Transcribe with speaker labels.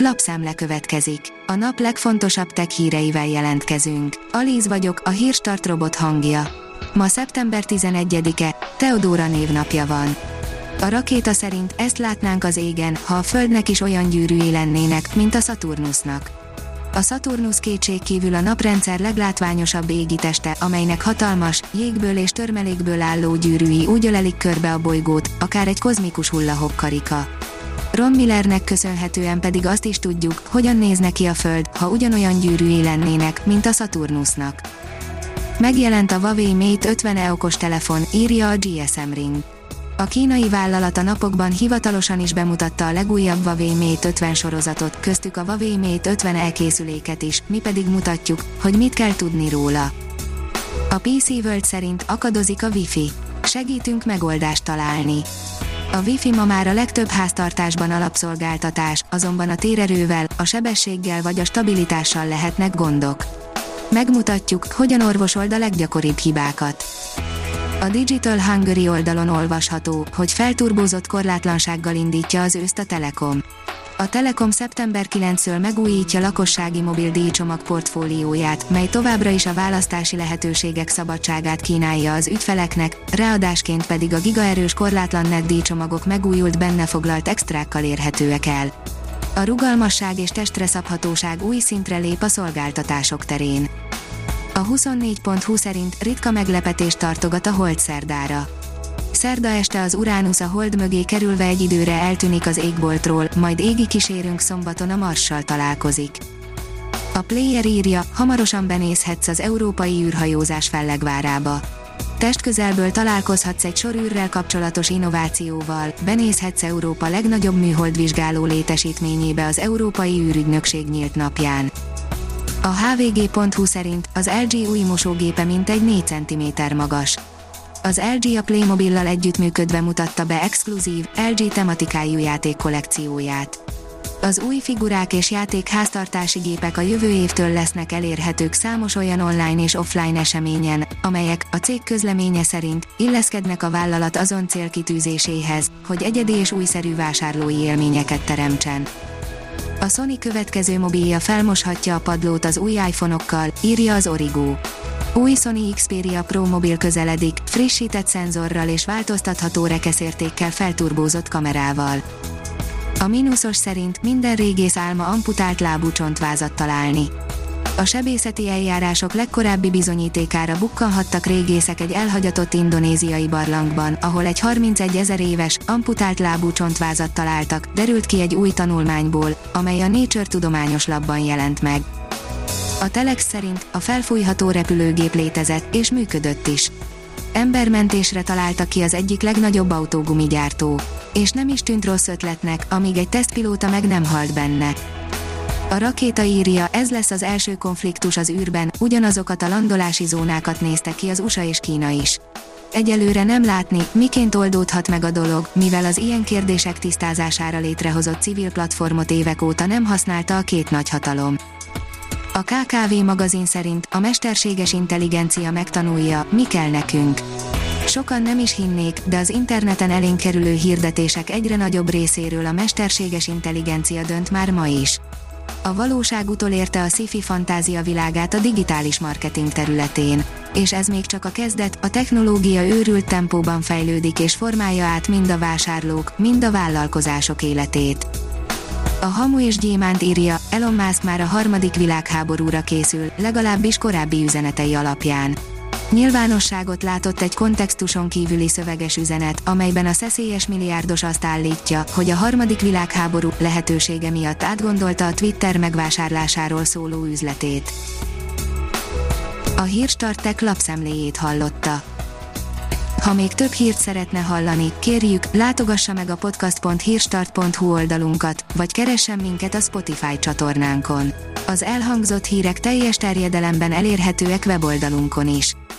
Speaker 1: Lapszemle következik. A nap legfontosabb tech híreivel jelentkezünk. Alíz vagyok, a hírstart robot hangja. Ma szeptember 11-e, Teodóra névnapja van. A rakéta szerint ezt látnánk az égen, ha a Földnek is olyan gyűrűi lennének, mint a Saturnusnak. A Saturnus kétségkívül a naprendszer leglátványosabb égiteste, amelynek hatalmas, jégből és törmelékből álló gyűrűi úgy ölelik körbe a bolygót, akár egy kozmikus hullahok karika. Ron Millernek köszönhetően pedig azt is tudjuk, hogyan néz neki a Föld, ha ugyanolyan gyűrűi lennének, mint a Saturnusnak. Megjelent a Huawei Mate 50e okos telefon, írja a GSM Ring. A kínai vállalat a napokban hivatalosan is bemutatta a legújabb Huawei Mate 50 sorozatot, köztük a Huawei Mate 50 elkészüléket is, mi pedig mutatjuk, hogy mit kell tudni róla. A PC World szerint akadozik a Wi-Fi. Segítünk megoldást találni. A Wi-Fi ma már a legtöbb háztartásban alapszolgáltatás, azonban a térerővel, a sebességgel vagy a stabilitással lehetnek gondok. Megmutatjuk, hogyan orvosold a leggyakoribb hibákat. A Digital Hungary oldalon olvasható, hogy felturbózott korlátlansággal indítja az őszt a Telekom. A Telekom szeptember 9-től megújítja lakossági mobil díjcsomag portfólióját, mely továbbra is a választási lehetőségek szabadságát kínálja az ügyfeleknek, ráadásként pedig a gigaerős korlátlan net díjcsomagok megújult benne foglalt extrákkal érhetőek el. A rugalmasság és testre szabhatóság új szintre lép a szolgáltatások terén. A 24.20 szerint ritka meglepetés tartogat a hold szerdára. Szerda este az Uránusz a hold mögé kerülve egy időre eltűnik az égboltról, majd égi kísérünk szombaton a Marssal találkozik. A player írja, hamarosan benézhetsz az európai űrhajózás fellegvárába. Testközelből találkozhatsz egy sor űrrel kapcsolatos innovációval, benézhetsz Európa legnagyobb műholdvizsgáló létesítményébe az Európai űrügynökség nyílt napján. A hvg.hu szerint az LG új mosógépe mintegy 4 cm magas. Az LG a Playmobil-lal együttműködve mutatta be exkluzív, LG tematikájú játék kollekcióját. Az új figurák és játék háztartási gépek a jövő évtől lesznek elérhetők számos olyan online és offline eseményen, amelyek, a cég közleménye szerint, illeszkednek a vállalat azon célkitűzéséhez, hogy egyedi és újszerű vásárlói élményeket teremtsen. A Sony következő mobilja felmoshatja a padlót az új iPhone-okkal, írja az Origo. Új Sony Xperia Pro mobil közeledik, frissített szenzorral és változtatható rekeszértékkel felturbózott kamerával. A mínuszos szerint minden régész álma amputált lábú csontvázat találni. A sebészeti eljárások legkorábbi bizonyítékára bukkanhattak régészek egy elhagyatott indonéziai barlangban, ahol egy 31 ezer éves, amputált lábú csontvázat találtak, derült ki egy új tanulmányból, amely a Nature tudományos labban jelent meg. A Telex szerint a felfújható repülőgép létezett, és működött is. Embermentésre találta ki az egyik legnagyobb autógumigyártó. És nem is tűnt rossz ötletnek, amíg egy tesztpilóta meg nem halt benne. A rakéta írja, ez lesz az első konfliktus az űrben, ugyanazokat a landolási zónákat nézte ki az USA és Kína is. Egyelőre nem látni, miként oldódhat meg a dolog, mivel az ilyen kérdések tisztázására létrehozott civil platformot évek óta nem használta a két nagyhatalom. A KKV magazin szerint a mesterséges intelligencia megtanulja, mi kell nekünk. Sokan nem is hinnék, de az interneten elénk kerülő hirdetések egyre nagyobb részéről a mesterséges intelligencia dönt már ma is. A valóság utolérte a sci-fi fantázia világát a digitális marketing területén. És ez még csak a kezdet, a technológia őrült tempóban fejlődik és formálja át mind a vásárlók, mind a vállalkozások életét. A Hamu és Gyémánt írja, Elon Musk már a harmadik világháborúra készül, legalábbis korábbi üzenetei alapján. Nyilvánosságot látott egy kontextuson kívüli szöveges üzenet, amelyben a szeszélyes milliárdos azt állítja, hogy a harmadik világháború lehetősége miatt átgondolta a Twitter megvásárlásáról szóló üzletét. A hírstartek lapszemléjét hallotta. Ha még több hírt szeretne hallani, kérjük, látogassa meg a podcast.hírstart.hu oldalunkat, vagy keressen minket a Spotify csatornánkon. Az elhangzott hírek teljes terjedelemben elérhetőek weboldalunkon is.